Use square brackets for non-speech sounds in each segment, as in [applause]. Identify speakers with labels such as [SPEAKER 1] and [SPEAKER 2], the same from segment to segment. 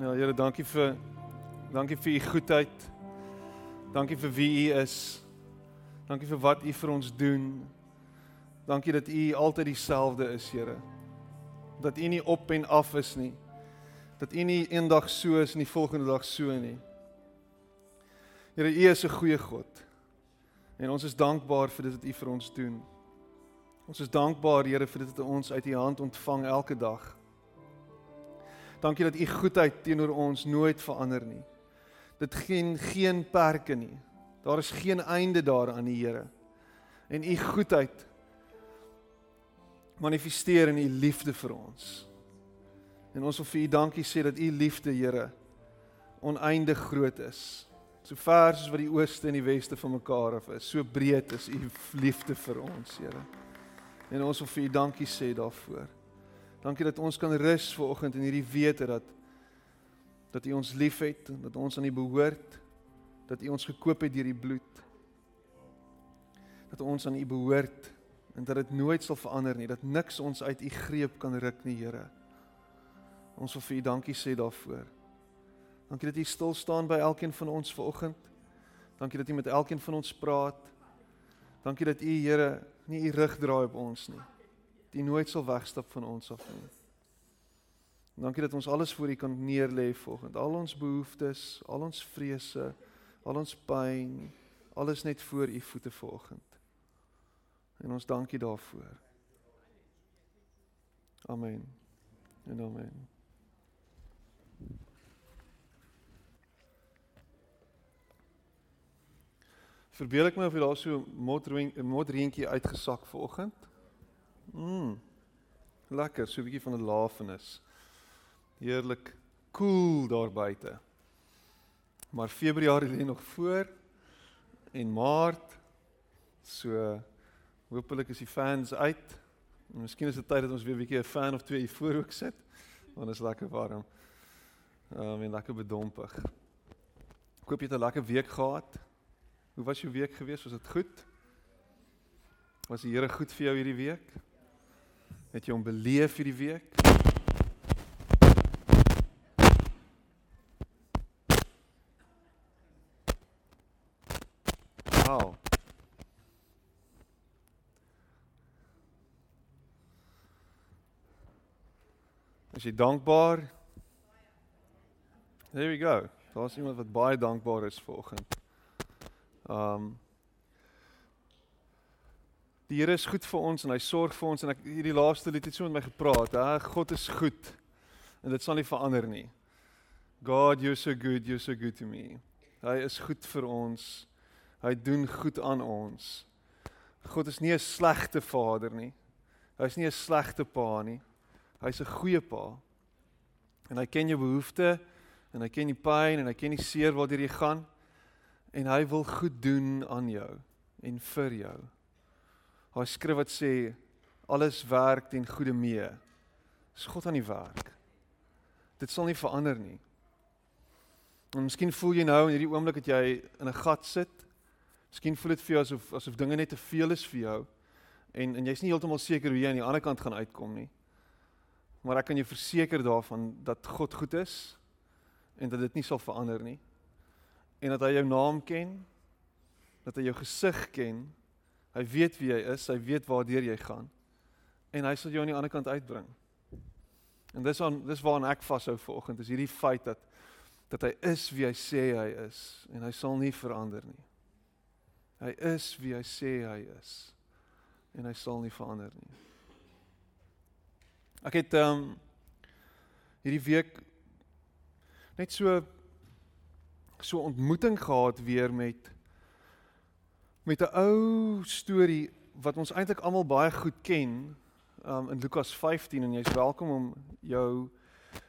[SPEAKER 1] Ja, Here, dankie vir dankie vir u goedheid. Dankie vir wie u is. Dankie vir wat u vir ons doen. Dankie dat u altyd dieselfde is, Here. Dat u nie op en af is nie. Dat u nie eendag so is en die volgende dag so nie. Here, u is 'n goeie God. En ons is dankbaar vir dit wat u vir ons doen. Ons is dankbaar, Here, vir dit wat ons uit u hand ontvang elke dag. Dankie dat u goedheid teenoor ons nooit verander nie. Dit geen geen perke nie. Daar is geen einde daaraan, Here. En u goedheid manifesteer in u liefde vir ons. En ons wil vir u dankie sê dat u liefde, Here, oneindig groot is. So ver soos wat die ooste en die weste van mekaar af is, so breed is u liefde vir ons, Here. En ons wil vir u dankie sê daarvoor. Dankie dat ons kan rus ver oggend in hierdie wete dat dat U ons liefhet dat ons aan U behoort, dat U ons gekoop het deur die bloed. Dat ons aan U behoort en dat dit nooit sal verander nie, dat niks ons uit U greep kan ruk nie, Here. Ons wil vir U dankie sê daarvoor. Dankie dat U stil staan by elkeen van ons ver oggend. Dankie dat U met elkeen van ons praat. Dankie dat U, Here, nie U rug draai op ons nie die nooit sal wegstap van ons af nie. Dankie dat ons alles voor U kan neerlê volgens al ons behoeftes, al ons vrese, al ons pyn, alles net voor U voete volgens. En ons dankie daarvoor. Amen. En amen. Verbeel ek my of jy daar so 'n modreentjie uitgesak vanoggend? Mm. Lekker, so 'n bietjie van 'n lafenis. Heerlik koel cool daar buite. Maar Februarie lê nog voor en Maart. So hopelik is die fans uit. En miskien is dit tyd dat ons weer 'n bietjie 'n fan of twee hier voor ook sit. Want dit is lekker warm. Ehm um, en lekker bedompig. Ek hoop jy het 'n lekker week gehad. Hoe was jou week gewees? Was dit goed? Was die Here goed vir jou hierdie week? Het jy hom beleef hierdie week? Wow. Is jy dankbaar? There we go. Daar's iemand wat baie dankbaar is vanoggend. Um Die Here is goed vir ons en hy sorg vir ons en ek hierdie laaste lied het so met my gepraat. Hè? God is goed. En dit sal nie verander nie. God, you're so good, you're so good to me. Hy is goed vir ons. Hy doen goed aan ons. God is nie 'n slegte vader nie. Hy's nie 'n slegte pa nie. Hy's 'n goeie pa. En hy ken jou behoeftes en hy ken die pyn en hy ken die seer waartoe jy gaan en hy wil goed doen aan jou en vir jou. Daai skrif wat sê alles werk ten goeie mee. Dis God aan die werk. Dit sal nie verander nie. En miskien voel jy nou in hierdie oomblik dat jy in 'n gat sit. Miskien voel dit vir jou asof asof dinge net te veel is vir jou en en jy's nie heeltemal seker hoe jy aan die ander kant gaan uitkom nie. Maar ek kan jou verseker daarvan dat God goed is en dat dit nie sal verander nie. En dat hy jou naam ken, dat hy jou gesig ken Hy weet wie jy is, hy weet waartoe jy gaan. En hy sal jou aan die ander kant uitbring. En dis aan dis waaraan ek vashou vanoggend, is hierdie feit dat dat hy is wie hy sê hy is en hy sal nie verander nie. Hy is wie hy sê hy is en hy sal nie verander nie. Ek het ehm um, hierdie week net so so ontmoeting gehad weer met met 'n ou storie wat ons eintlik almal baie goed ken um, in Lukas 15 en jy's welkom om jou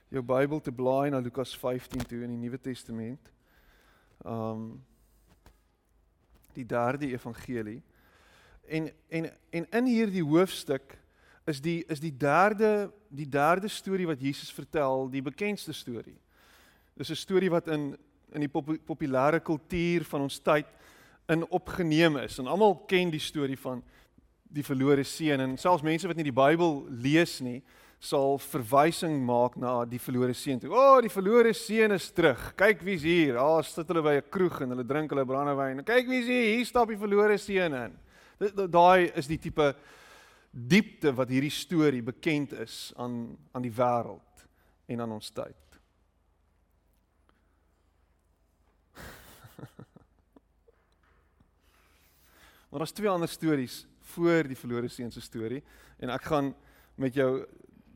[SPEAKER 1] jou Bybel te blaai na Lukas 15 toe in die Nuwe Testament. Um die derde evangelie. En en en in hierdie hoofstuk is die is die derde die derde storie wat Jesus vertel, die bekendste storie. Dis 'n storie wat in in die pop, populêre kultuur van ons tyd in opgeneem is. En almal ken die storie van die verlore seun en selfs mense wat nie die Bybel lees nie, sal verwysing maak na die verlore seun toe. O, oh, die verlore seun is terug. Kyk wie's hier. Daar ah, sit hulle by 'n kroeg en hulle drink hulle brandewyn. Kyk wie's hier. Hier stap die verlore seun in. Daai is die tipe diepte wat hierdie storie bekend is aan aan die wêreld en aan ons tyd. Maar daar's twee ander stories voor die verlore seun se storie en ek gaan met jou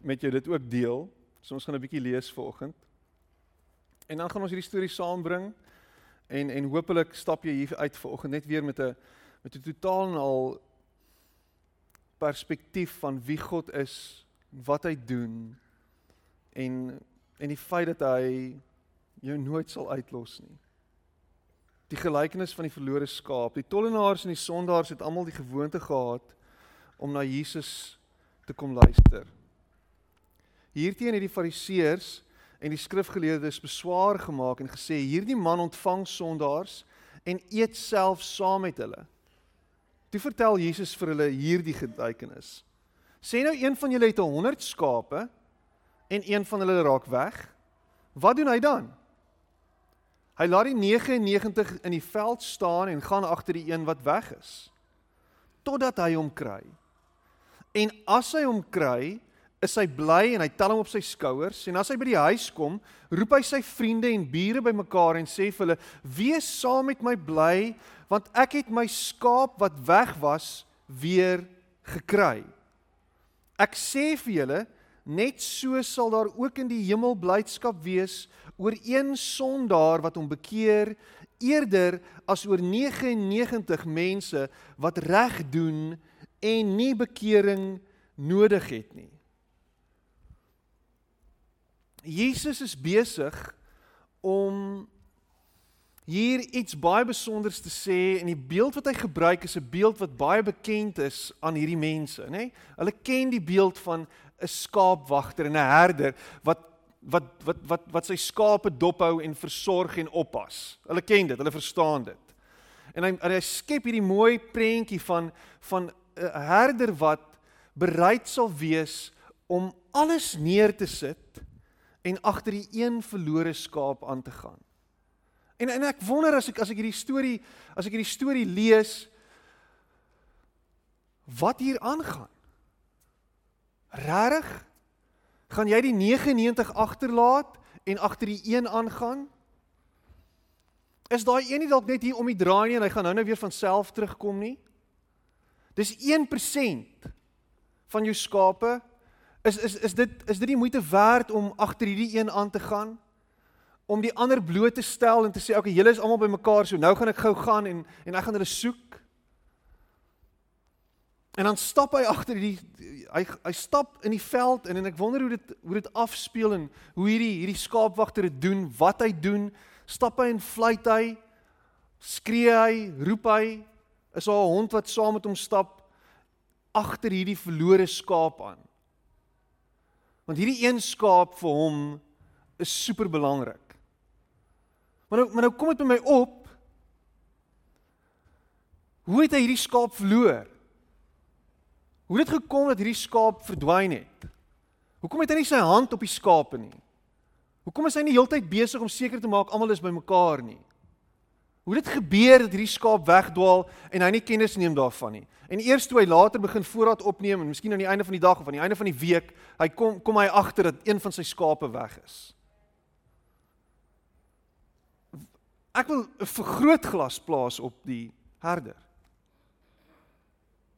[SPEAKER 1] met jou dit ook deel. So ons gaan 'n bietjie lees vanoggend. En dan gaan ons hierdie storie saambring en en hopelik stap jy hier uit vanoggend net weer met 'n met 'n totaal en al perspektief van wie God is, wat hy doen en en die feit dat hy jou nooit sal uitlos nie. Die gelykenis van die verlore skaap. Die tollenaars en die sondaars het almal die gewoonte gehad om na Jesus te kom luister. Hierteen het die fariseërs en die skrifgeleerdes beswaar gemaak en gesê hierdie man ontvang sondaars en eet self saam met hulle. Toe vertel Jesus vir hulle hierdie getuienis. Sê nou een van julle het 100 skape en een van hulle raak weg. Wat doen hy dan? Hy laat die 99 in die veld staan en gaan agter die een wat weg is totdat hy hom kry. En as hy hom kry, is hy bly en hy tel hom op sy skouers en as hy by die huis kom, roep hy sy vriende en bure bymekaar en sê vir hulle: "Wees saam met my bly, want ek het my skaap wat weg was weer gekry." Ek sê vir julle, net so sal daar ook in die hemel blydskap wees oor een sondaar wat hom bekeer eerder as oor 99 mense wat reg doen en nie bekering nodig het nie. Jesus is besig om hier iets baie spesiaals te sê en die beeld wat hy gebruik is 'n beeld wat baie bekend is aan hierdie mense, nê? Nee? Hulle ken die beeld van 'n skaapwagter en 'n herder wat wat wat wat wat sy skape dophou en versorg en oppas. Hulle ken dit, hulle verstaan dit. En hy hy skep hierdie mooi prentjie van van 'n herder wat bereid sal wees om alles neer te sit en agter die een verlore skaap aan te gaan. En en ek wonder as ek as ek hierdie storie as ek hierdie storie lees wat hier aangaan. Rarig gaan jy die 99 agterlaat en agter die een aangaan? Is daai een nie dalk net hier om die draai nie en hy gaan nou-nou weer van self terugkom nie? Dis 1% van jou skape Is is is dit is dit nie moeite werd om agter hierdie een aan te gaan? Om die ander bloot te stel en te sê, "Oké, okay, julle is almal bymekaar, so nou gaan ek gou gaan en en ek gaan hulle soek." En dan stap hy agter die hy hy stap in die veld en en ek wonder hoe dit hoe dit afspeel en hoe hierdie hierdie skaapwagter dit doen, wat hy doen. Stap hy en fluit hy? Skree hy? Roep hy? Is daar 'n hond wat saam met hom stap agter hierdie verlore skaap aan? Want hierdie een skaap vir hom is super belangrik. Maar nou maar nou kom dit by my op. Hoe het hy hierdie skaap verloor? Hoe het dit gekom dat hierdie skaap verdwyn het? Hoekom het hy nie sy hand op die skape nie? Hoekom is hy nie heeltyd besig om seker te maak almal is bymekaar nie? Hoe dit gebeur dat hierdie skaap wegdwaal en hy nie kennis neem daarvan nie. En eers toe hy later begin voorraad opneem en miskien aan die einde van die dag of aan die einde van die week, hy kom kom hy agter dat een van sy skape weg is. Ek wil 'n vergrootglas plaas op die herder.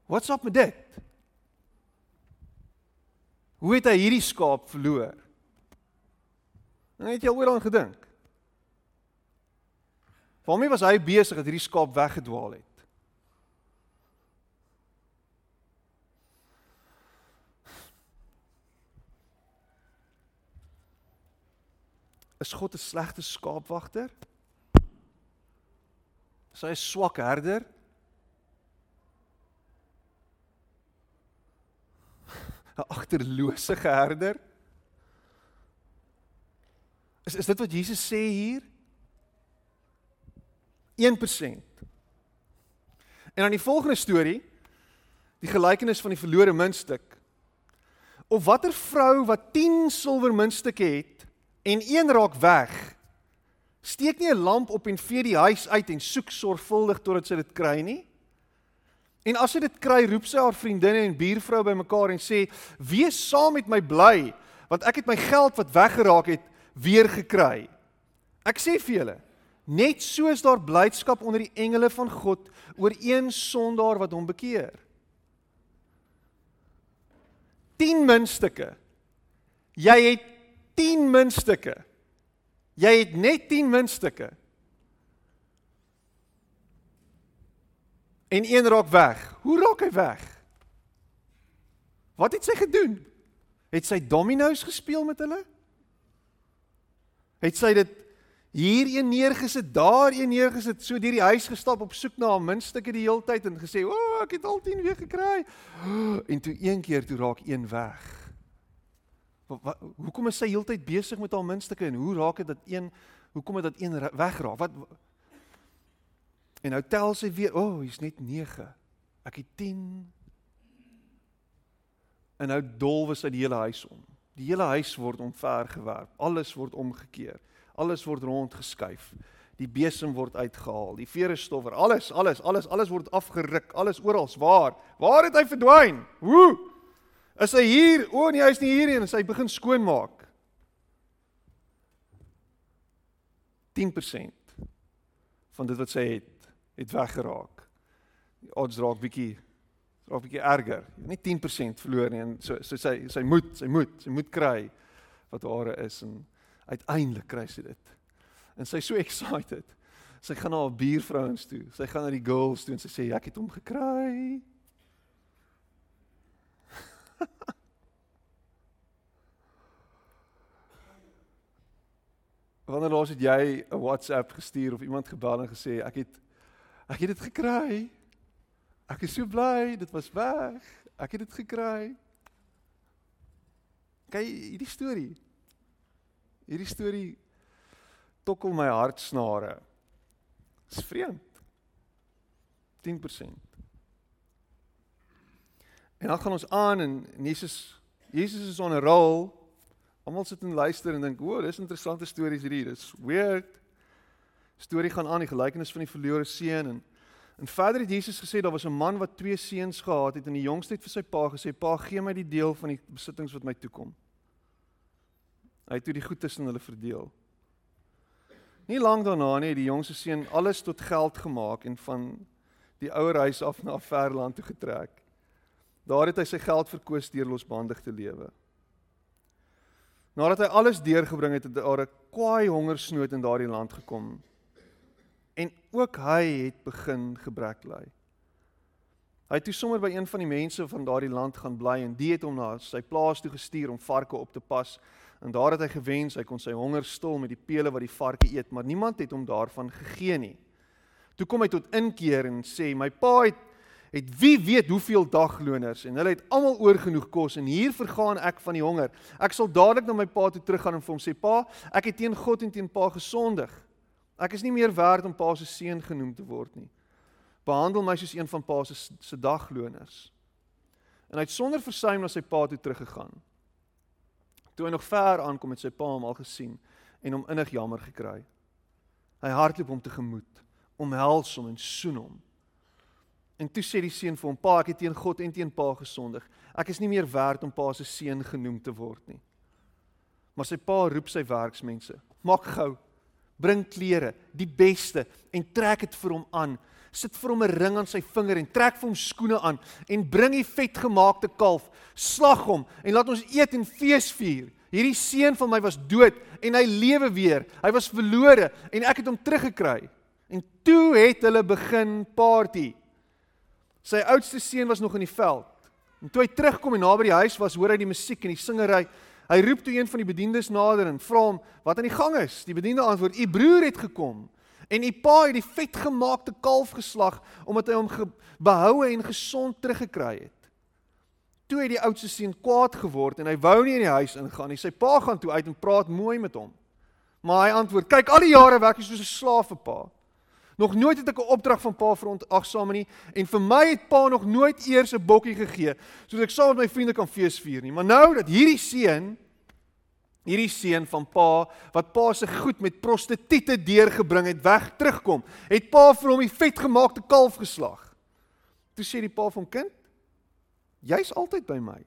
[SPEAKER 1] What's up met dit? Hoe het hy hierdie skaap verloor? En het jy al oor aan gedink? Waarmee was hy besig dat hierdie skaap weggedwaal het? Is God 'n slegte skaapwagter? Is hy 'n swak herder? 'n Agterlose herder? Is is dit wat Jesus sê hier? 1%. En dan die volgende storie, die gelykenis van die verlore muntstuk. Of watter vrou wat 10 silwermuntstukke het en een raak weg, steek nie 'n lamp op en vee die huis uit en soek sorgvuldig totdat sy dit kry nie? En as sy dit kry, roep sy haar vriendinne en buurvroue bymekaar en sê: "Wees saam met my bly, want ek het my geld wat weggeraak het weer gekry." Ek sê vir julle, net so is daar blydskap onder die engele van God oor een sondaar wat hom bekeer. 10 muntstukke. Jy het 10 muntstukke. Jy het net 10 muntstukke. En een raak weg. Hoe raak hy weg? Wat het sy gedoen? Het sy dominos gespeel met hulle? Het sy dit hier een neergesit, daar een neergesit, so deur die huis gestap op soek na 'n muntstukke die hele tyd en gesê, "O, oh, ek het al 10 weer gekry." En toe een keer toe raak een weg. Wat, wat hoekom is sy heeltyd besig met haar muntstukke en hoe raak dit dat een hoekom het dat een wegraak? Wat En nou tel sy weer, "O, oh, hier's net 9. Ek het 10." En nou dolwe sy die hele huis om. Die hele huis word omvergewerp. Alles word omgekeer. Alles word rondgeskuif. Die besem word uitgehaal. Die veerestoffer, alles, alles, alles, alles word afgeruk. Alles oral. Waar? Waar het hy verdwyn? Hoe? Is hy hier? O nee, hy's nie hier nie. Sy begin skoonmaak. 10% van dit wat sy het, het weggeraak. Die odds raak bietjie raak bietjie erger. Nie 10% verloor nie en so so sy sy moet, sy moet, sy moet kry wat hare is en uiteindelik kry sy dit. En sy so [laughs] excited. Sy gaan na haar buurvrouens toe. Sy gaan na die girls toe en sy sê ek het hom gekry. [laughs] Wanneer laas het jy 'n WhatsApp gestuur of iemand gebel en gesê ek het ek het dit gekry? Ek is so bly, dit was weg. Ek het dit gekry. Kyk hierdie storie. Hierdie storie tokkel my hartsnare. Dis vreemd. 10%. En dan gaan ons aan en Jesus Jesus is on a roll. Almal sit en luister en dink, "O, dis interessante stories hierdie. Dis weird." Storie gaan aan die gelykenis van die verlore seun en en verder het Jesus gesê daar was 'n man wat twee seuns gehad het en die jongste het vir sy pa gesê, "Pa, gee my die deel van die besittings wat my toekom." Hy het toe die goed tussen hulle verdeel. Nie lank daarna nie het die jongste seun alles tot geld gemaak en van die ouer huis af na 'n ver land toe getrek. Daar het hy sy geld verkoos deur losbandig te lewe. Nadat hy alles deurgebring het, het daar 'n kwaai hongersnood in daardie land gekom. En ook hy het begin gebrek ly. Hy het toe sommer by een van die mense van daardie land gaan bly en die het hom na sy plaas toe gestuur om varke op te pas En daar het hy gewens hy kon sy honger stil met die pele wat die varke eet, maar niemand het hom daarvan gegee nie. Toe kom hy tot inkeer en sê: "My pa het het wie weet hoeveel dagloners en hulle het almal oorgenoeg kos en hier vergaan ek van die honger. Ek sal dadelik na my pa toe teruggaan en vir hom sê: "Pa, ek het teen God en teen pa gesondig. Ek is nie meer werd om pa se seun genoem te word nie. Behandel my soos een van pa se se dagloners." En hy het sonder versuim na sy pa toe teruggegaan. Toe hy nog ver aankom het sy pa hom al gesien en hom innig jammer gekry. Hy hardloop hom tegemoet, omhels hom en soen hom. En toe sê die seun vir hom: "Pa, ek het teen God en teen pa gesondig. Ek is nie meer werd om pa se seun genoem te word nie." Maar sy pa roep sy werksmense: "Maak gou. Bring klere, die beste en trek dit vir hom aan. Sit vir hom 'n ring aan sy vinger en trek vir hom skoene aan en bring die vetgemaakte kalf, slag hom en laat ons eet en fees vier. Hierdie seun van my was dood en hy lewe weer. Hy was verlore en ek het hom teruggekry." En toe het hulle begin party. Sy oudste seun was nog in die veld. En toe hy terugkom en naby die huis was, hoor hy die musiek en die singery. Hy roep toe een van die bediendes nader en vra hom wat aan die gang is. Die bediende antwoord: "U broer het gekom en u pa het die vetgemaakte kalf geslag omdat hy hom behoue en gesond teruggekry het." Toe het die oudste seun kwaad geword en hy wou nie in die huis ingaan nie. Sy pa gaan toe uit en praat mooi met hom. Maar hy antwoord: "Kyk, al die jare werk jy soos 'n slaaf vir pa. Nog nooit het ek 'n opdrag van pa verontagsaam nie en vir my het pa nog nooit eers 'n bokkie gegee sodat ek saam met my vriende kan fees vier nie. Maar nou dat hierdie seun hierdie seun van pa wat pa se goed met prostituie deurgebring het, weg terugkom, het pa vir hom die vetgemaakte kalf geslag. Toe sê die pa van kind, jy's altyd by my.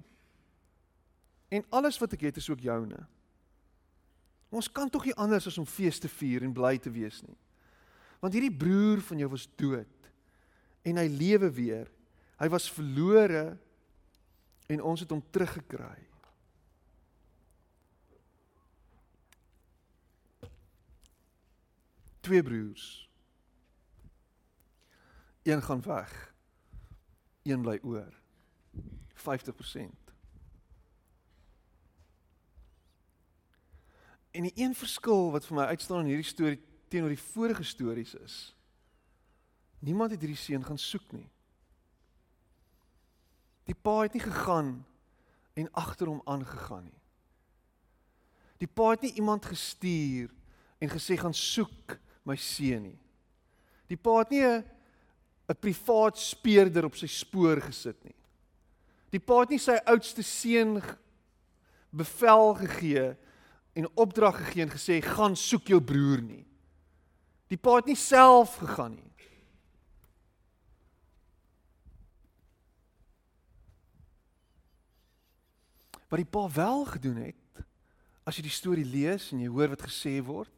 [SPEAKER 1] En alles wat ek het is ook joune. Ons kan tog nie anders as om fees te vier en bly te wees nie. Want hierdie broer van jou was dood en hy lewe weer. Hy was verlore en ons het hom teruggekry. Twee broers. Een gaan weg. Een bly oor. 50%. En die een verskil wat vir my uitstaan in hierdie storie teenoor die vorige stories is niemand het hierdie seun gaan soek nie. Die pa het nie gegaan en agter hom aangegaan nie. Die pa het nie iemand gestuur en gesê gaan soek my seun nie. Die pa het nie 'n 'n privaat speurder op sy spoor gesit nie. Die pa het nie sy oudste seun bevel gegee en opdrag gegee en gesê gaan soek jou broer nie. Die pa het nie self gegaan nie. Wat die pa wel gedoen het, as jy die storie lees en jy hoor wat gesê word,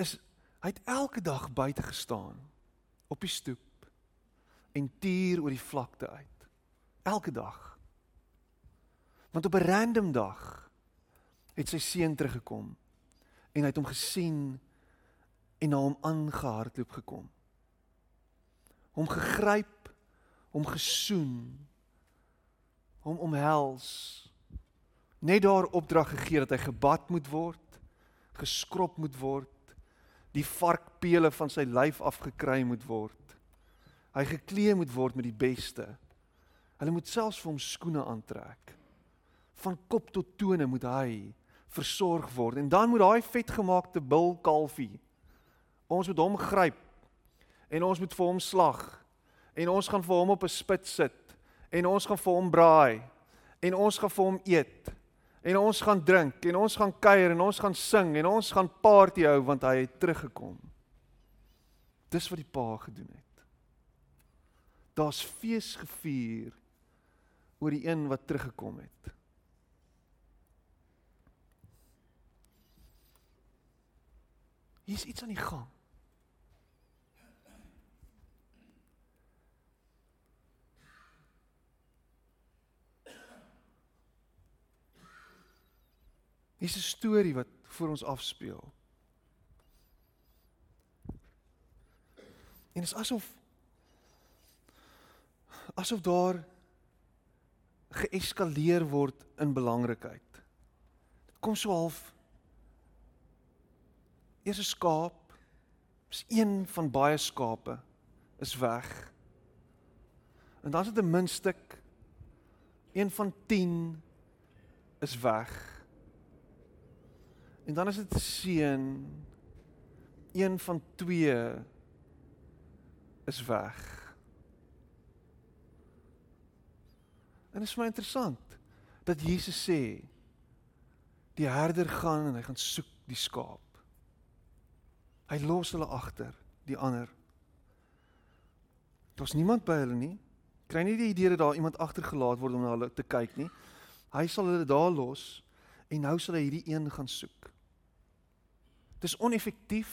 [SPEAKER 1] is hy het elke dag buite gestaan op die stoep en tuur oor die vlakte uit. Elke dag. Want op 'n random dag het sy seun teruggekom en hy het hom gesien en na hom aangehardloop gekom. Hom gegryp, hom gesoen, hom omhels. Net daar opdrag gegee dat hy gebad moet word, geskrop moet word, die varkpele van sy lyf afgekry moet word. Hy geklee moet word met die beste. Hulle moet selfs vir hom skoene aantrek. Van kop tot tone moet hy versorg word. En dan moet daai vetgemaakte bil kalfie ons moet hom gryp en ons moet vir hom slag en ons gaan vir hom op 'n spit sit en ons gaan vir hom braai en ons gaan vir hom eet en ons gaan drink en ons gaan kuier en ons gaan sing en ons gaan party hou want hy het teruggekom. Dis wat die pa gedoen het. Daar's fees gevier oor die een wat teruggekom het. Hier's iets aan die gang. Hier's 'n storie wat voor ons afspeel. En dit is asof asof daar geeskaleer word in belangrikheid. Dit kom so half Eers 'n skaap, is een van baie skape is weg. En dan is dit 'n muntstuk. Een van 10 is weg. En dan is dit seun. Een van 2 is weg. En dit is my interessant dat Jesus sê die herder gaan en hy gaan soek die skaap. Hy los hulle agter, die ander. Daar's niemand by hulle nie. Kry nie die idee dat daar iemand agtergelaat word om na hulle te kyk nie. Hy sal hulle daar los en nou sal hy hierdie een gaan soek. Dis oneffektief.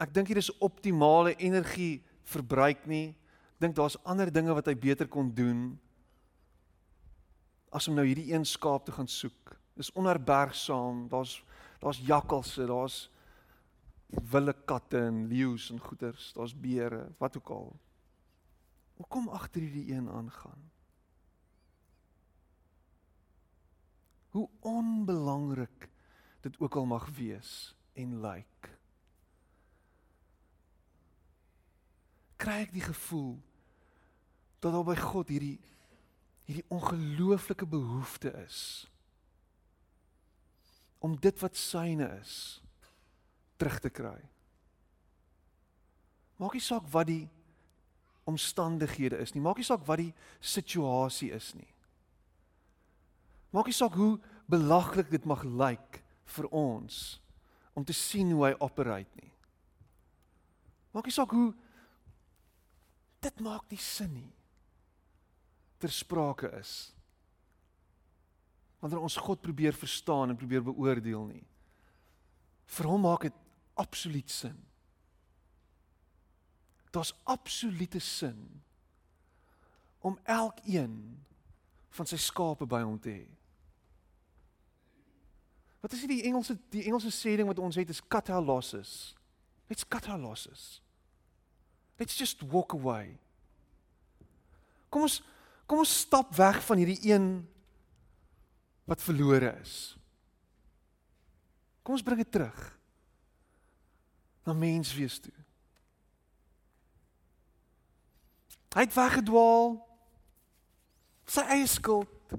[SPEAKER 1] Ek dink hier is optimale energie verbruik nie. Ek dink daar's ander dinge wat hy beter kon doen as om nou hierdie een skaap te gaan soek. Dis onherbergsaam. Daar's daar's jakkalse, daar's wilde katte en leeu's en goeters, daar's beere, wat ook al. Hoe kom agter hierdie een aangaan? Hoe onbelangrik dit ook al mag wees en lyk. Like. Kry ek die gevoel dat daar by God hierdie hierdie ongelooflike behoefte is om dit wat syne is terug te kry. Maak nie saak wat die omstandighede is nie. Maak nie saak wat die situasie is nie. Maak nie saak hoe belaglik dit mag lyk vir ons om te sien hoe hy operate nie. Maak nie saak hoe dit maak nie sin nie. Ter sprake is. Wanneer ons God probeer verstaan en probeer beoordeel nie. Vir hom maak dit absoluut sin. Daar's absolute sin om elkeen van sy skape by hom te hê. Wat is die Engelse die Engelse sêding wat ons het is cut our losses. Let's cut our losses. Let's just walk away. Kom ons kom ons stap weg van hierdie een wat verlore is. Kom ons bring dit terug na mens wees toe. Hy het weggedwaal. Sy eie skuld.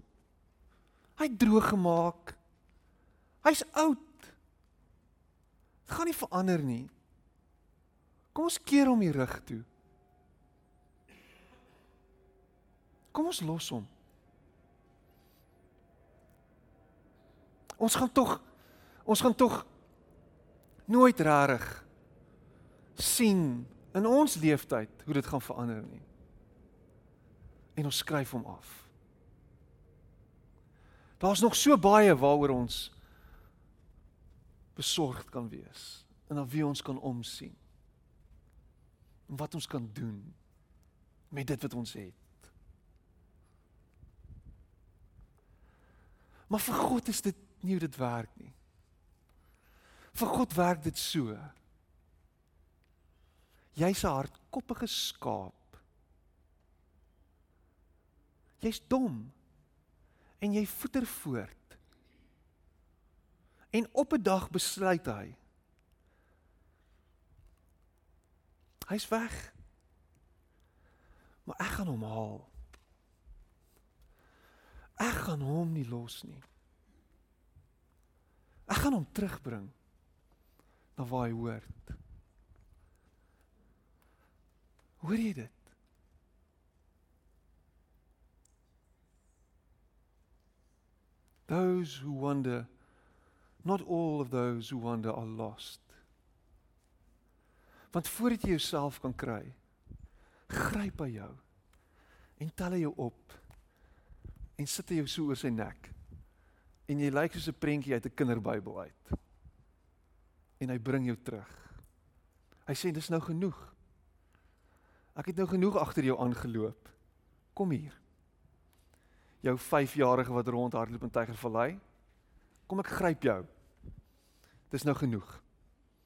[SPEAKER 1] Hy het droog gemaak. Hy's oud. Dit gaan nie verander nie. Kom ons keer hom die rug toe. Kom ons los hom. Ons gaan tog ons gaan tog nooit rarig sien in ons leeftyd hoe dit gaan verander nie. En ons skryf hom af. Daar's nog so baie waaroor ons besorgd kan wees en na wie ons kan omsien. En wat ons kan doen met dit wat ons het. Maar vir God is dit nie hoe dit werk nie. Vir God werk dit so. Jy's 'n hardkoppige skaap. Jy's dom. En jy voeter voort. En op 'n dag besluit hy. Hy's weg. Maar ek gaan hom haal. Ek gaan hom nie los nie. Ek gaan hom terugbring na waar hy hoort. Hoor jy dit? Those who wonder Not all of those who wander are lost. Want voordat jy jouself kan kry, gryp hy jou en tel hy jou op en sit hy jou so oor sy nek. En jy lyk soos 'n prentjie uit 'n kinderbybel uit. En hy bring jou terug. Hy sê dis nou genoeg. Ek het nou genoeg agter jou aangeloop. Kom hier. Jou 5-jarige wat rondhardloop in Tygervallei. Kom ek gryp jou. Dis nou genoeg.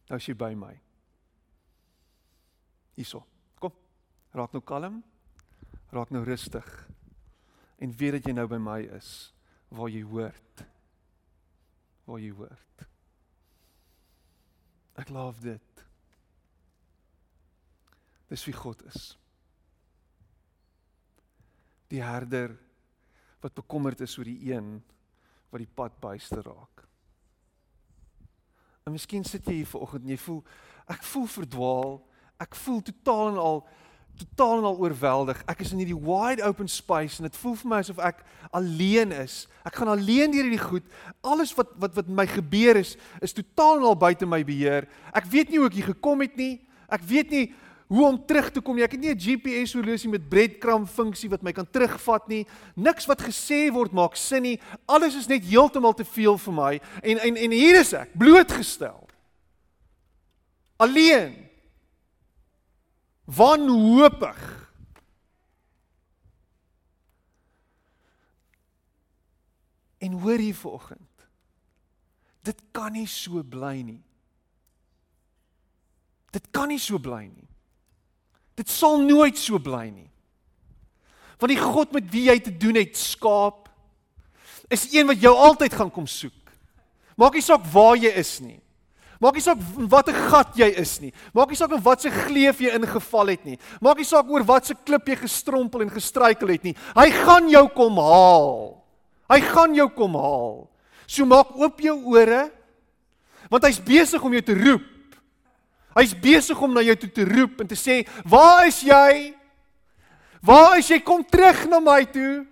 [SPEAKER 1] Nou is jy by my. Hierso. Kom. Raak nou kalm. Raak nou rustig. En weet dat jy nou by my is waar jy hoort. Waar jy hoort. Ek love dit. Dis wie God is. Die herder wat bekommerd is oor die een wat die pad byste raak. En miskien sit jy hier vanoggend en jy voel ek voel verdwaal. Ek voel totaal en al totaal en al oorweldig. Ek is in hierdie wide open space en dit voel vir my asof ek alleen is. Ek gaan alleen deur hierdie goed. Alles wat wat wat my gebeur is is totaal en al buite my beheer. Ek weet nie hoe ek hier gekom het nie. Ek weet nie hoe om terug te kom nie. Ek het nie 'n GPS horlosie met breadcrumb funksie wat my kan terugvat nie. Niks wat gesê word maak sin nie. Alles is net heeltemal te veel vir my. En en en hier is ek, blootgestel. Alleen. Wanhoopig. En hoor hier vanoggend. Dit kan nie so bly nie. Dit kan nie so bly nie. Dit sal nooit so bly nie. Want die God met wie jy te doen het, skaap, is een wat jou altyd gaan kom soek. Maak nie saak waar jy is nie. Maak nie saak wat 'n gat jy is nie. Maak nie saak in watter gleuf jy ingeval het nie. Maak nie saak oor watter klip jy gestrompel en gestruikel het nie. Hy gaan jou kom haal. Hy gaan jou kom haal. So maak oop jou ore want hy's besig om jou te roep. Hy's besig om na jou toe te roep en te sê, "Waar is jy? Waar is jy? Kom terug na my toe.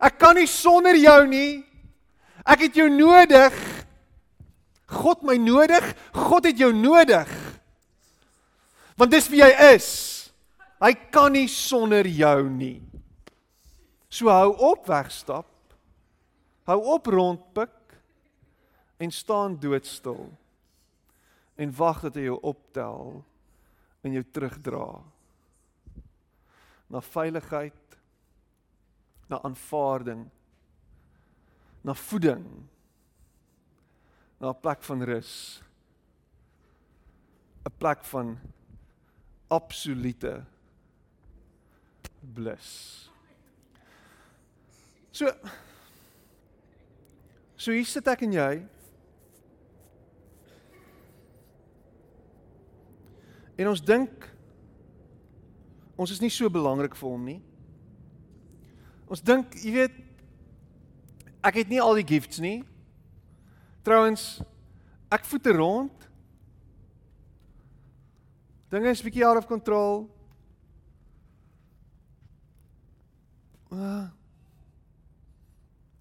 [SPEAKER 1] Ek kan nie sonder jou nie. Ek het jou nodig. God my nodig. God het jou nodig. Want dis wie hy is. Hy kan nie sonder jou nie. So hou op wegstap. Hou op rondpik en staan doodstil en wag dat hy jou optel en jou terugdra. Na veiligheid na aanvaarding na voeding na 'n plek van rus 'n plek van absolute bliss. So so hier sit ek en jy En ons dink ons is nie so belangrik vir hom nie. Ons dink, jy weet, ek het nie al die gifts nie. Trouwens, ek voete rond. Dinge is bietjie out of control. Uh,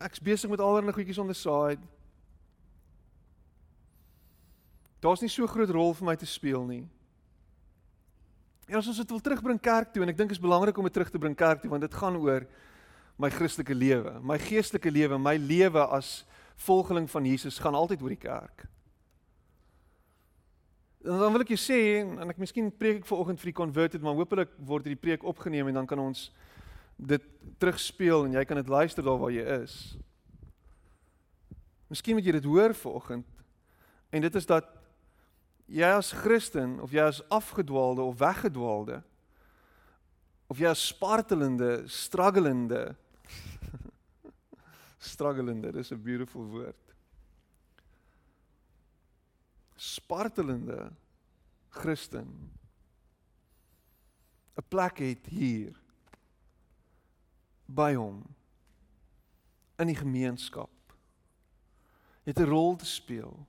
[SPEAKER 1] ek's besig met allerlei goedjies on the side. Daar's nie so groot rol vir my te speel nie. En as ons dit wil terugbring kerk toe en ek dink dit is belangrik om dit terug te bring kerk toe want dit gaan oor my Christelike lewe, my geestelike lewe, my lewe as volgeling van Jesus gaan altyd oor die kerk. Dan wil ek jou sê en ek miskien preek ek vanoggend vir die converted maar hopelik word hierdie preek opgeneem en dan kan ons dit terugspeel en jy kan dit luister daar waar jy is. Miskien moet jy dit hoor vanoggend en dit is dat jy as Christen of jy as afgedwaalde of weggedwaalde of jy as spartelende, strugglende [laughs] strugglende, dis 'n beautiful woord. Spartelende Christen 'n plek het hier by hom in die gemeenskap. Het 'n rol te speel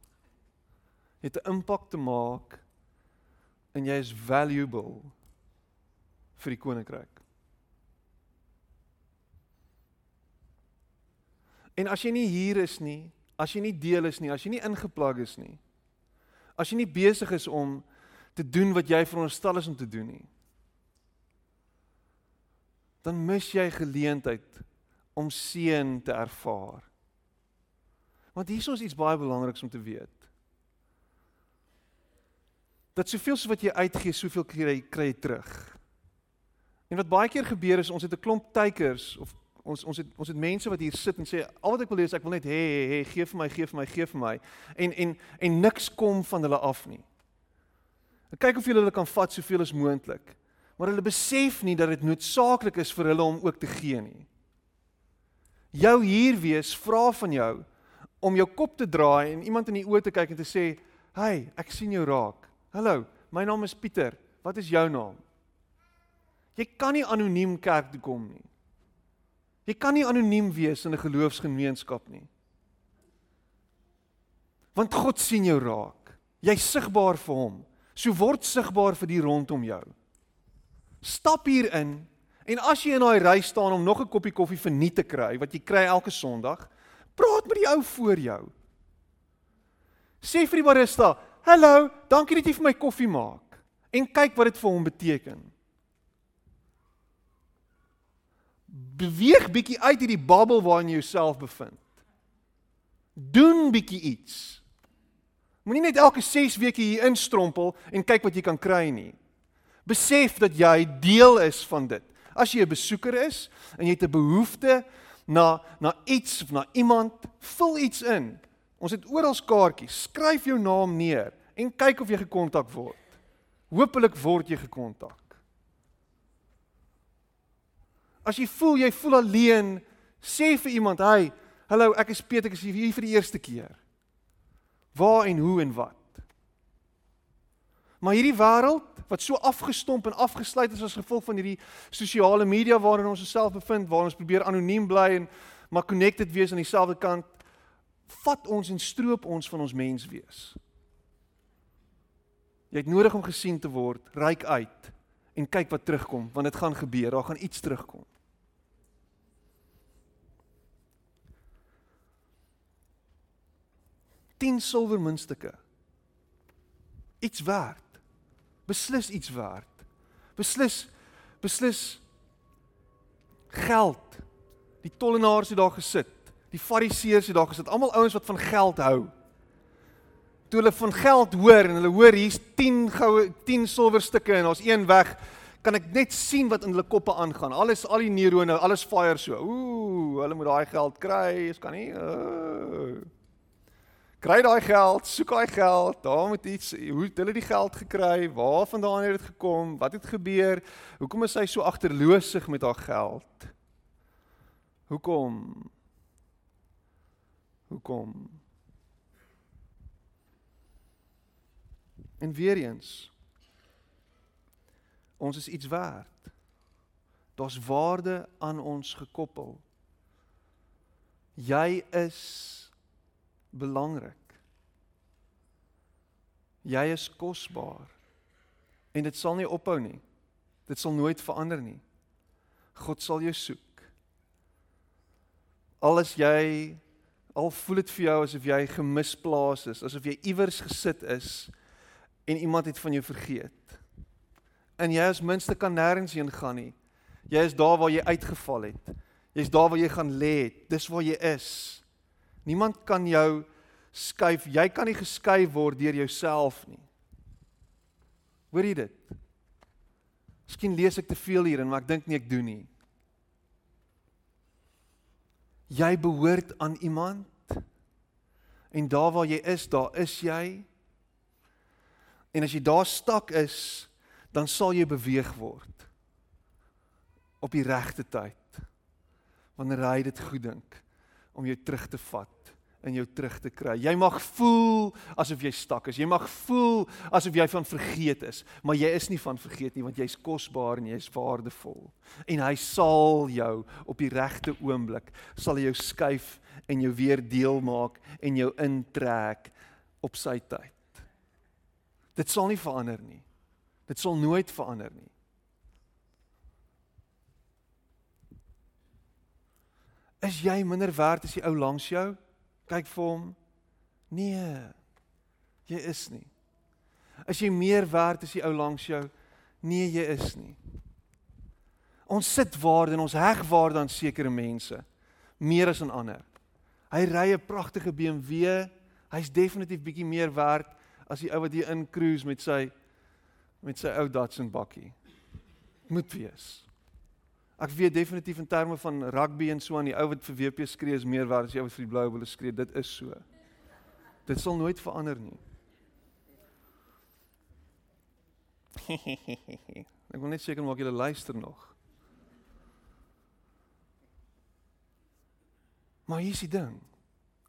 [SPEAKER 1] het 'n impak te maak en jy is valuable vir die koninkryk. En as jy nie hier is nie, as jy nie deel is nie, as jy nie ingeplag is nie, as jy nie besig is om te doen wat jy veronderstel is om te doen nie, dan mis jy geleentheid om seën te ervaar. Want hier is ons iets baie belangriks om te weet dat soveel soos wat jy uitgee, soveel kry kry jy terug. En wat baie keer gebeur is ons het 'n klomp teikers of ons ons het ons het mense wat hier sit en sê al wat ek wil hê is ek wil net hê hê hê gee vir my gee vir my gee vir my en en en niks kom van hulle af nie. Ek kyk of hulle kan vat soveel as moontlik. Maar hulle besef nie dat dit noodsaaklik is vir hulle om ook te gee nie. Jou hier wees vra van jou om jou kop te draai en iemand in die oë te kyk en te sê, "Hey, ek sien jou raak." Hallo, my naam is Pieter. Wat is jou naam? Jy kan nie anoniem kerk toe kom nie. Jy kan nie anoniem wees in 'n geloofsgemeenskap nie. Want God sien jou raak. Jy's sigbaar vir hom. So word sigbaar vir die rondom jou. Stap hier in en as jy in daai ry staan om nog 'n koppie koffie vir nie te kry wat jy kry elke Sondag, praat met die ou voor jou. Sê vir die barista, "Hallo, dankie dat jy vir my koffie maak." En kyk wat dit vir hom beteken. Beweeg bietjie uit hierdie babbel waarin jy jouself bevind. Doen bietjie iets. Moenie net elke 6 weke hier instrompel en kyk wat jy kan kry nie. Besef dat jy deel is van dit. As jy 'n besoeker is en jy het 'n behoefte na na iets of na iemand, vul iets in. Ons het oral kaartjies. Skryf jou naam neer en kyk of jy gekontak word. Hoopelik word jy gekontak. As jy voel jy voel alleen, sê vir iemand, "Hey, hallo, ek is Peter, ek is hier vir die eerste keer." Waar en hoe en wat? Maar hierdie wêreld wat so afgestomp en afgesluit is as gevolg van hierdie sosiale media waarin ons osself bevind, waar ons probeer anoniem bly en maar connected wees aan dieselfde kant, vat ons en stroop ons van ons mens wees. Jy het nodig om gesien te word. Ryk uit en kyk wat terugkom, want dit gaan gebeur. Daar gaan iets terugkom. Tien silwer muntstukke. Iets werd. Beslis iets werd. Beslis beslis geld. Die tollenaars het daar gesit. Die fariseërs het daar gesit. Almal ouens wat van geld hou toe hulle van geld hoor en hulle hoor hier's 10 goue 10 silwerstukke en ons een weg kan ek net sien wat in hulle koppe aangaan. Alles al die neurone, alles fire so. Ooh, hulle moet daai geld kry. Ons kan nie. Uh, kry daai geld, soek daai geld. Daar moet iets. Hoe het hulle die geld gekry? Waarvandaan het dit gekom? Wat het gebeur? Hoekom is hy so agterloosig met haar geld? Hoekom? Hoekom? En weer eens ons is iets werd. Daar's waarde aan ons gekoppel. Jy is belangrik. Jy is kosbaar. En dit sal nie ophou nie. Dit sal nooit verander nie. God sal jou soek. Al is jy al voel dit vir jou asof jy gemisplaas is, asof jy iewers gesit is en iemand het van jou vergeet. En jy as minste kan nêrens heen gaan nie. Jy is daar waar jy uitgeval het. Jy's daar waar jy gaan lê. Dis waar jy is. Niemand kan jou skuif. Jy kan nie geskuif word deur jouself nie. Hoor jy dit? Miskien lees ek te veel hier en maar ek dink nie ek doen nie. Jy behoort aan iemand. En daar waar jy is, daar is jy. En as jy daar stak is, dan sal jy beweeg word op die regte tyd. Wanneer hy dit goed dink om jou terug te vat en jou terug te kry. Jy mag voel asof jy stak is. Jy mag voel asof jy van vergeet is, maar jy is nie van vergeet nie want jy's kosbaar en jy's waardevol. En hy sal jou op die regte oomblik sal hy jou skuif en jou weer deel maak en jou intrek op sy tyd. Dit sal nie verander nie. Dit sal nooit verander nie. Is jy minder werd as die ou langs jou? Kyk vir hom. Nee. Jy is nie. Is jy meer werd as die ou langs jou? Nee, jy is nie. Ons sit waarde en ons heg waarde aan sekere mense meer as aan ander. Hy ry 'n pragtige BMW. Hy's definitief bietjie meer werd as die ou wat hier in cruise met sy met sy ou Datsun bakkie. Moet wees. Ek weet definitief in terme van rugby en so aan die ou wat vir WP skree is meer werd as ou wat vir die Blou Bulls skree. Dit is so. Dit sal nooit verander nie. [laughs] Ek wil net seker maak julle luister nog. Maar hier is die ding.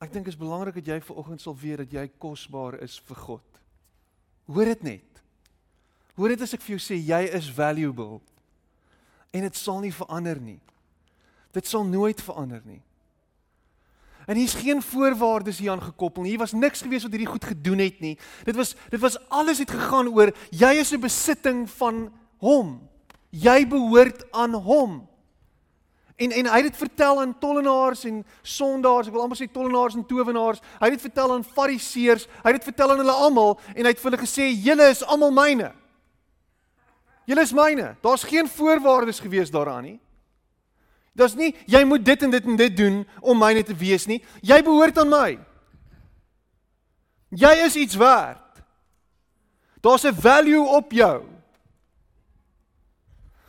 [SPEAKER 1] Ek dink dit is belangrik dat jy vanoggend sal weet dat jy kosbaar is vir God. Hoor dit net. Hoor dit as ek vir jou sê jy is valuable. En dit sal nie verander nie. Dit sal nooit verander nie. En hier's geen voorwaardes hier aan gekoppel nie. Hier was niks gewees wat hierdie goed gedoen het nie. Dit was dit was alles het gegaan oor jy is 'n besitting van hom. Jy behoort aan hom. En en hy het dit vertel aan tollenaars en sondaars, ek wil amper sê tollenaars en towenaars. Hy het dit vertel aan fariseërs, hy het dit vertel aan hulle almal en hy het vir hulle gesê julle is almal myne. Julle is myne. Daar's geen voorwaardes gewees daaraan nie. Daar's nie jy moet dit en dit en dit doen om myne te wees nie. Jy behoort aan my. Jy is iets werd. Daar's 'n value op jou.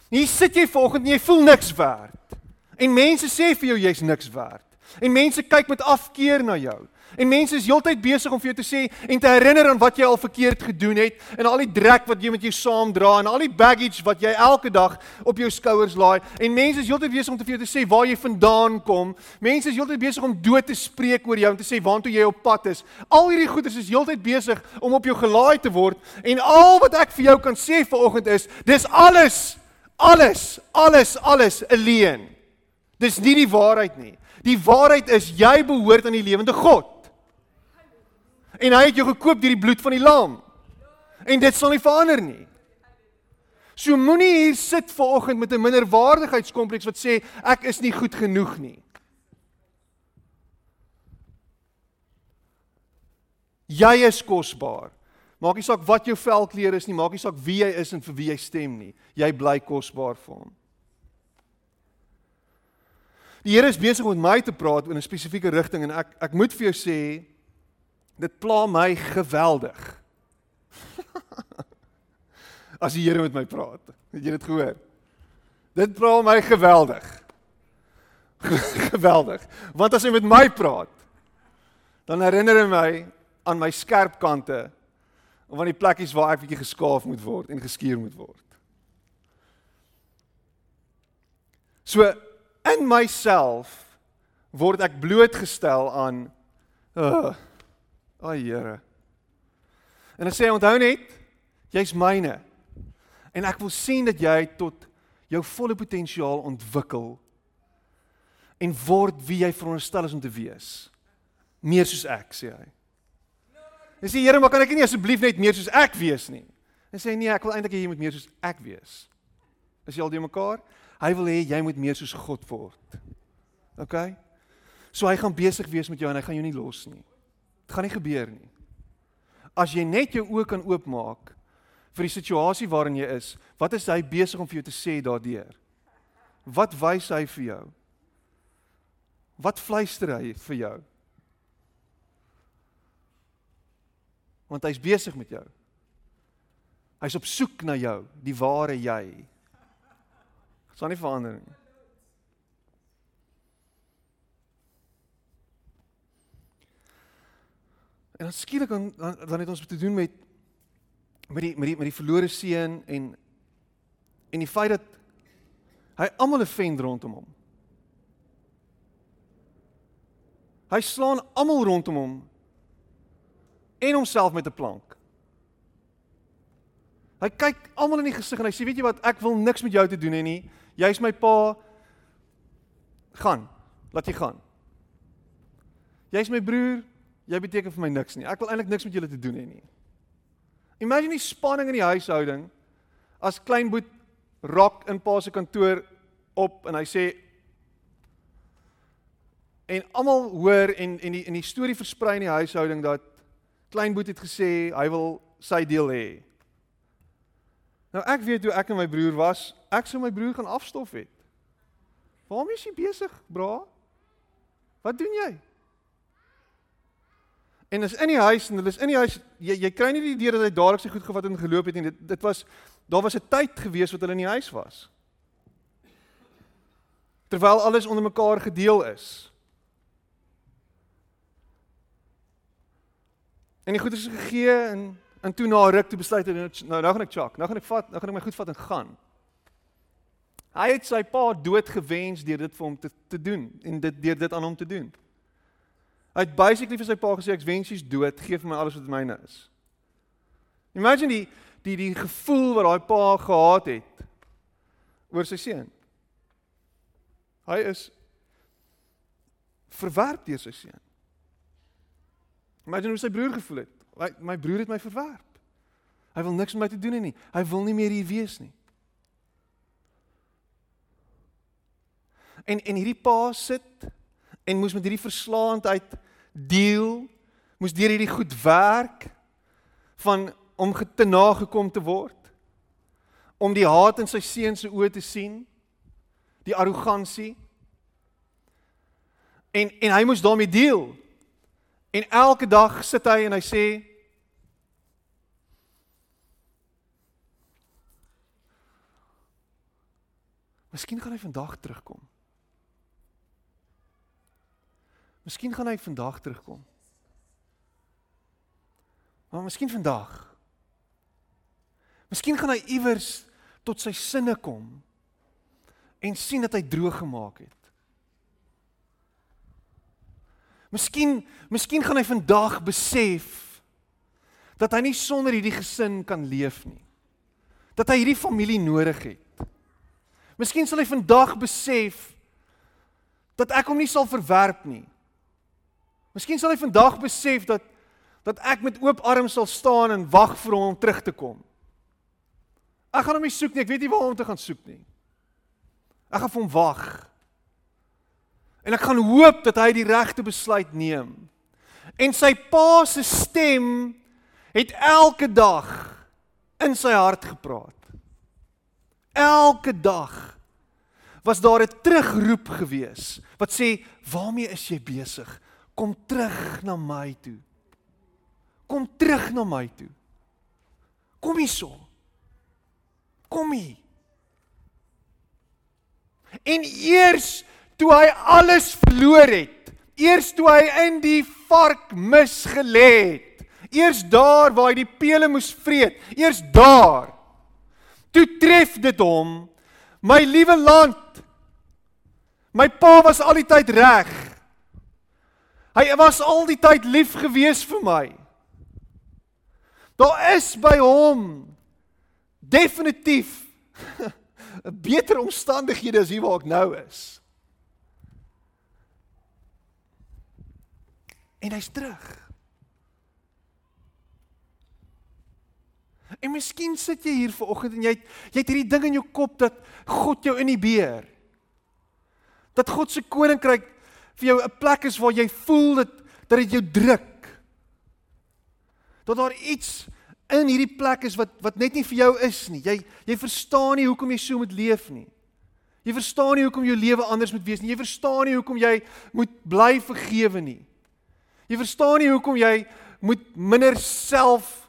[SPEAKER 1] Hier sit jy vanoggend en jy voel niks werd. En mense sê vir jou jy's niks werd. En mense kyk met afkeer na jou. En mense is heeltyd besig om vir jou te sê en te herinner aan wat jy al verkeerd gedoen het en al die drek wat jy met jou saamdra en al die baggage wat jy elke dag op jou skouers laai. En mense is heeltyd besig om te vir jou te sê waar jy vandaan kom. Mense is heeltyd besig om dood te spreek oor jou en te sê waartoe jy op pad is. Al hierdie goeders is heeltyd besig om op jou gelaai te word en al wat ek vir jou kan sê vanoggend is, dis alles alles alles alles alleen. Dis nie die waarheid nie. Die waarheid is jy behoort aan die lewende God. En hy het jou gekoop deur die bloed van die lam. En dit sal nie verander nie. So moenie hier sit vanoggend met 'n minderwaardigheidskompleks wat sê ek is nie goed genoeg nie. Jy is kosbaar. Maak nie saak wat jou velkleur is nie, maak nie saak wie jy is en vir wie jy stem nie. Jy bly kosbaar vir hom. Die Here is besig om met my te praat in 'n spesifieke rigting en ek ek moet vir jou sê dit pla my geweldig. [laughs] As die Here met my praat. Het jy dit gehoor? Dit pla my geweldig. [laughs] geweldig. Want as hy met my praat, dan herinner hy my aan my skerp kante of aan die plekkies waar ek bietjie geskaaf moet word en geskuur moet word. So in myself word ek blootgestel aan uh o Here. En hy sê onthou net jy's myne. En ek wil sien dat jy tot jou volle potensiaal ontwikkel en word wie jy veronderstel is om te wees. Meer soos ek, sê hy. En sê Here, maar kan ek nie asseblief net meer soos ek wees nie? En sê nee, ek wil eintlik hê jy moet meer soos ek wees. Is jy al die mekaar? Hy wil hê jy moet meer soos God word. OK? So hy gaan besig wees met jou en hy gaan jou nie los nie. Dit gaan nie gebeur nie. As jy net jou oë kan oopmaak vir die situasie waarin jy is, wat is hy besig om vir jou te sê daardeur? Wat wys hy vir jou? Wat fluister hy vir jou? want hy's besig met jou. Hy's op soek na jou, die ware jy. Dit sal nie verander nie. En dan skielik dan dan het ons te doen met met die met die met die verlore seun en en die feit dat hy almal 'n vent rondom hom. Hy slaan almal rondom hom en homself met 'n plank. Hy kyk almal in die gesig en hy sê weet jy wat ek wil niks met jou te doen hê nie. Jy's my pa. Gaan. Laat jy gaan. Jy's my broer. Jy beteken vir my niks nie. Ek wil eintlik niks met julle te doen hê nie. Imagine die spanning in die huishouding as kleinboet rok in pa se kantoor op en hy sê en almal hoor en en die in die storie versprei in die huishouding dat Kleinboet het gesê hy wil sy deel hê. Nou ek weet hoe ek en my broer was. Ek sou my broer gaan afstof het. Waarom is jy besig, bra? Wat doen jy? En as in die huis en hulle is in die huis, jy jy kry nie die idee dat hy dadelik sy goed gevat en geloop het nie. Dit dit was daar was 'n tyd gewees wat hulle in die huis was. Terwyl alles onder mekaar gedeel is. En die goed is gegee en en toe na ruk toe besluit hy nou nou gaan ek chak. Nou gaan ek vat, nou gaan ek my goed vat en gaan. Hy het sy pa dood gewens deur dit vir hom te te doen en dit deur dit aan hom te doen. Hy het basically vir sy pa gesê ek wens jy's dood, gee vir my alles wat myne is. Imagine die die die gevoel wat daai pa gehad het oor sy seun. Hy is verwerp deur sy seun. Imagine hoe sy broer gevoel het. My, my broer het my verwerp. Hy wil niks met my te doen hê nie. Hy wil nie meer hier wees nie. En en hierdie pa sit en moes met hierdie verslaandheid deel, moes deur hierdie goed werk van om te nagekom te word. Om die haat in sy seun se oë te sien, die arrogansie. En en hy moes daarmee deel. En elke dag sit hy en hy sê Miskien gaan hy vandag terugkom. Miskien gaan hy vandag terugkom. Maar miskien vandag. Miskien gaan hy iewers tot sy sinne kom en sien dat hy droog gemaak het. Miskien, miskien gaan hy vandag besef dat hy nie sonder hierdie gesin kan leef nie. Dat hy hierdie familie nodig het. Miskien sal hy vandag besef dat ek hom nie sal verwerp nie. Miskien sal hy vandag besef dat Dat ek met oop arms sal staan en wag vir hom om terug te kom. Ek gaan hom nie soek nie, ek weet nie waar om te gaan soek nie. Ek gaan vir hom wag. En ek gaan hoop dat hy die regte besluit neem. En sy pa se stem het elke dag in sy hart gepraat. Elke dag was daar 'n terugroep gewees wat sê, "Waarmee is jy besig? Kom terug na my toe." Kom terug na my toe. Kom hierso. Kom hier. En eers toe hy alles verloor het, eers toe hy in die vark misgelê het, eers daar waar hy die pele moes vreet, eers daar toe tref dit hom, my liewe land. My pa was al die tyd reg. Hy was al die tyd lief gewees vir my. Daar is by hom definitief [laughs] 'n beter omstandighede as hier waar ek nou is. En hy's terug. En miskien sit jy hier vanoggend en jy het, jy het hierdie ding in jou kop dat God jou in die beer. Dat God se koninkryk vir jou 'n plek is waar jy voel dat dat dit jou druk dat daar iets in hierdie plek is wat wat net nie vir jou is nie. Jy jy verstaan nie hoekom jy so moet leef nie. Jy verstaan nie hoekom jou lewe anders moet wees nie. Jy verstaan nie hoekom jy moet bly vergewe nie. Jy verstaan nie hoekom jy moet minder self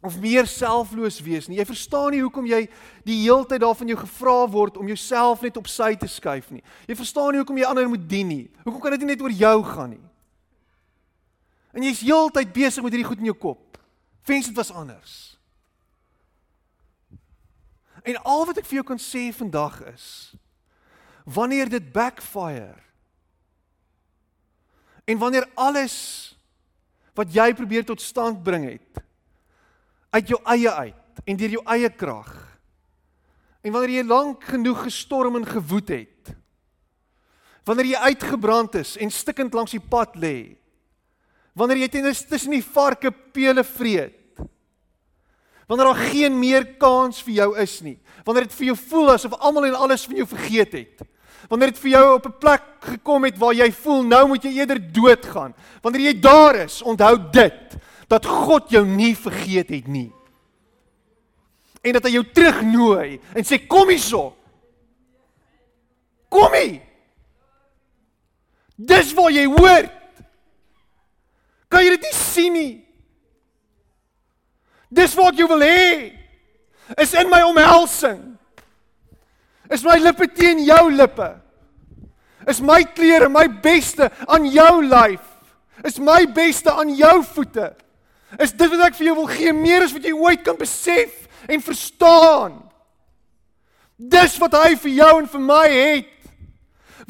[SPEAKER 1] of meer selfloos wees nie. Jy verstaan nie hoekom jy die heeltyd daarvan jou gevra word om jouself net op sy te skuif nie. Jy verstaan nie hoekom jy ander moet dien nie. Hoekom kan dit nie net oor jou gaan nie? En jy's heeltyd besig met hierdie goed in jou kop. Wens dit was anders. En al wat ek vir jou kan sê vandag is wanneer dit backfire en wanneer alles wat jy probeer tot stand bring het uit jou eie uit en deur jou eie krag en wanneer jy lank genoeg gestorm en gewoed het wanneer jy uitgebrand is en stikkend langs die pad lê Wanneer jy tussen die varke pele vreet. Wanneer daar geen meer kans vir jou is nie. Wanneer dit vir jou voel asof almal en alles van jou vergeet het. Wanneer dit vir jou op 'n plek gekom het waar jy voel nou moet jy eerder doodgaan. Wanneer jy daar is, onthou dit dat God jou nie vergeet het nie. En dat hy jou terugnooi en sê kom hierso. Kom hier. Dis waar jy hoort. Kan jy dit nie sien nie? Dis wat jy wil hê. Is in my omhelsing. Is my lippe teen jou lippe. Is my klere my beste aan jou lyf. Is my beste aan jou voete. Is dit wat ek vir jou wil gee meer as wat jy ooit kan besef en verstaan. Dis wat hy vir jou en vir my het.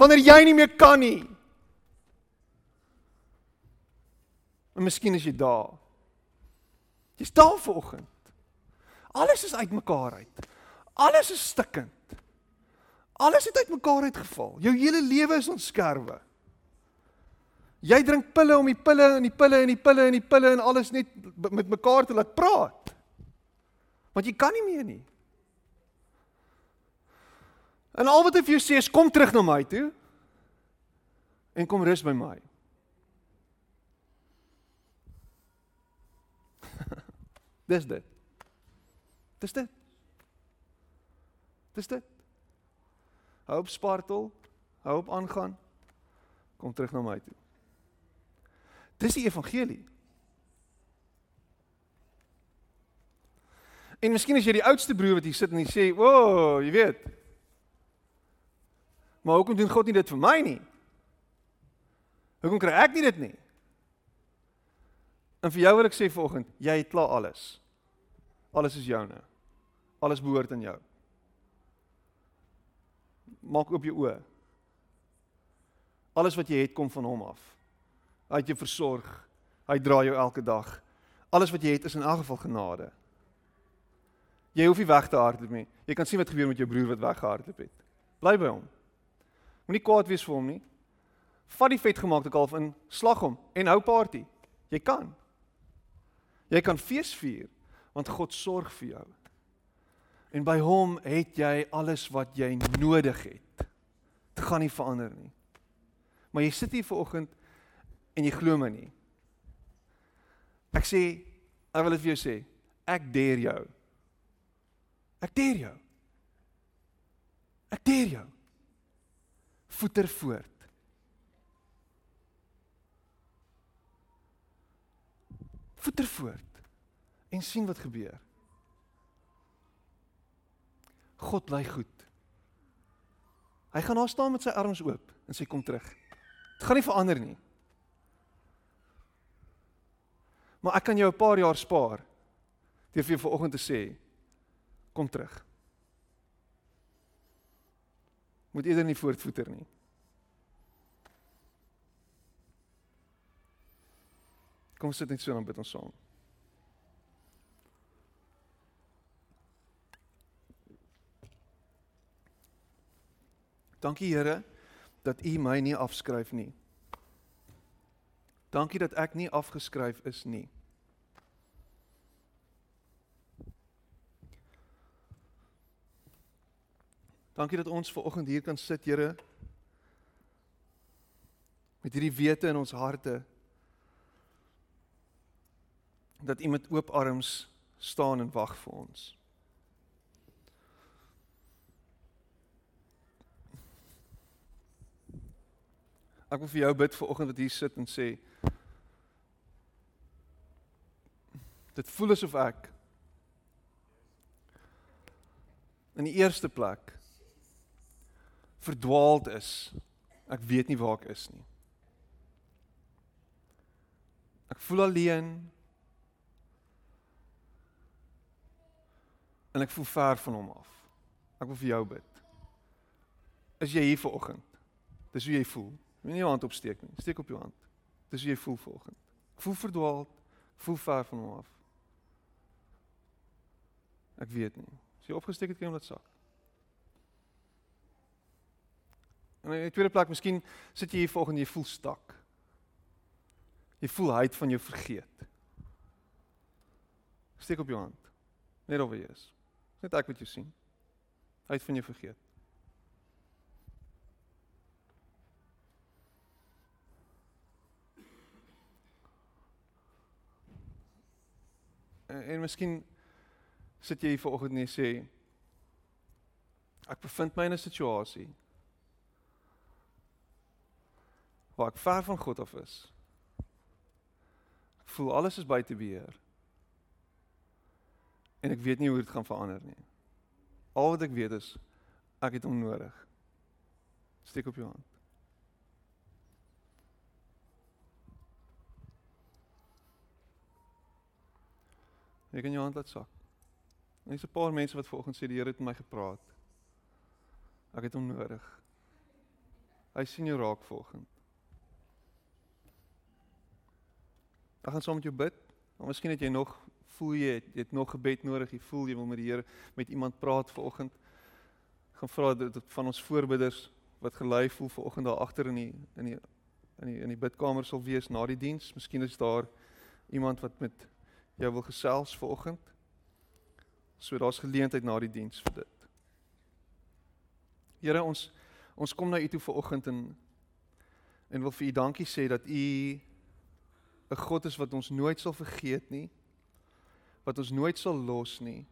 [SPEAKER 1] Wanneer jy nie meer kan nie. En miskien is jy daar. Jy's daar vanoggend. Alles is uitmekaar uit. Alles is stikkend. Alles het uitmekaar uitgeval. Jou hele lewe is ontskerwe. Jy drink pille om die pille en die pille en die pille en die pille en alles net met mekaar te laat praat. Want jy kan nie meer nie. En al wat ek vir jou sê is kom terug na my toe en kom rus by my. [laughs] Dis dit. Dis dit. Dis dit. Hou op spartel, hou op aangaan. Kom terug na my toe. Dis die evangelie. En miskien as jy die oudste broer wat hier sit en hy sê, "O, oh, jy weet. Maar hoekom doen God nie dit vir my nie? Hoekom kry ek nie dit nie?" En vir jou wil ek sê vanoggend, jy het klaar alles. Alles is joune. Alles behoort aan jou. Maak oop jou oë. Alles wat jy het kom van hom af. Hy het jou versorg. Hy dra jou elke dag. Alles wat jy het is in elk geval genade. Jy hoef nie weg te hardloop nie. Jy kan sien wat gebeur met jou broer wat weggehardloop het. Bly by hom. Moenie kwaad wees vir hom nie. Vat die vetgemaakte kalf in, slag hom en hou party. Jy kan. Jy kan fees vier want God sorg vir jou. En by hom het jy alles wat jy nodig het. Dit gaan nie verander nie. Maar jy sit hier vanoggend en jy glo my nie. Ek sê, ek wil dit vir jou sê. Ek dare jou. Ek dare jou. Ek dare jou. Voeter voort. Voeter voort en sien wat gebeur. God lei goed. Hy gaan daar staan met sy arms oop en sê kom terug. Dit gaan nie verander nie. Maar ek kan jou 'n paar jaar spaar deur vir jou vanoggend te sê kom terug. Moet eerder nie voortvoeter nie. Kom sit net so dan bid ons saam. Dankie Here dat U my nie afskryf nie. Dankie dat ek nie afgeskryf is nie. Dankie dat ons ver oggend hier kan sit, Here. Met hierdie wete in ons harte dat U met oop arms staan en wag vir ons. Ek wil vir jou bid vir oggend wat hier sit en sê Dit voel asof ek in die eerste plek verdwaald is. Ek weet nie waar ek is nie. Ek voel alleen. En ek voel ver van hom af. Ek wil vir jou bid. Is jy hier vanoggend? Dis hoe jy voel. Moenie jou hand opsteek nie. Steek op jou hand. Dis hoe jy voel vanoggend. Ek voel verdwaald. Voel ver van hom af. Ek weet nie. As jy opgesteek het, kan jy dit sak. En in die tweede plek, miskien sit jy hier volgens jy voel stak. Jy voel hy het van jou vergeet. Steek op jou hand. Net of jy is. Net ek wat jy sien. Hy het van jou vergeet. En, en miskien sit jy hier vanoggend en jy sê ek bevind my in 'n situasie waar ek ver van God af is. Ek voel alles is buite beheer. En ek weet nie hoe dit gaan verander nie. Al wat ek weet is ek het hom nodig. Steek op jou hand. Ek kan jou hand laat sak. En dis 'n paar mense wat vanoggend sê die Here het met my gepraat. Ek het hom nodig. Hy sien jou raak vanoggend. Ek gaan saam met jou bid. Maar miskien het jy nog voel jy het, jy het nog gebed nodig. Jy voel jy wil met die Here met iemand praat vanoggend. Gaan vra dit van ons voorbidders wat gelei voel vanoggend daar agter in die in die in die in die bidkamer sal wees na die diens. Miskien is daar iemand wat met jou wil gesels vanoggend. So daar's geleentheid na die diens vir dit. Here ons ons kom na u toe vanoggend en en wil vir u dankie sê dat u 'n God is wat ons nooit sal vergeet nie. Wat ons nooit sal los nie.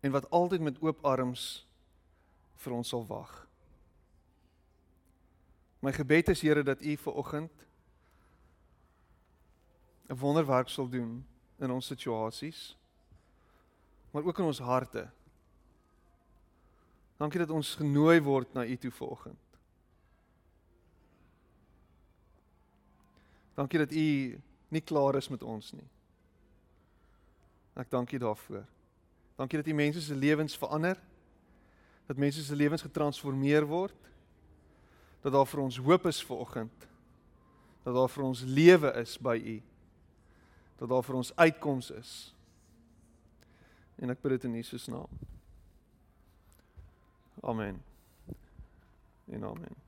[SPEAKER 1] En wat altyd met oop arms vir ons sal wag. My gebed is Here dat u vanoggend 'n wonderwerk sal doen in ons situasies maar ook in ons harte. Dankie dat ons genooi word na U toe vanoggend. Dankie dat U nie klaar is met ons nie. Ek dank U daarvoor. Dankie dat U mense se lewens verander. Dat mense se lewens getransformeer word. Dat daar vir ons hoop is vanoggend. Dat daar vir ons lewe is by U. Dat daar vir ons uitkoms is. En ek bid dit in Jesus naam. Amen. En amen.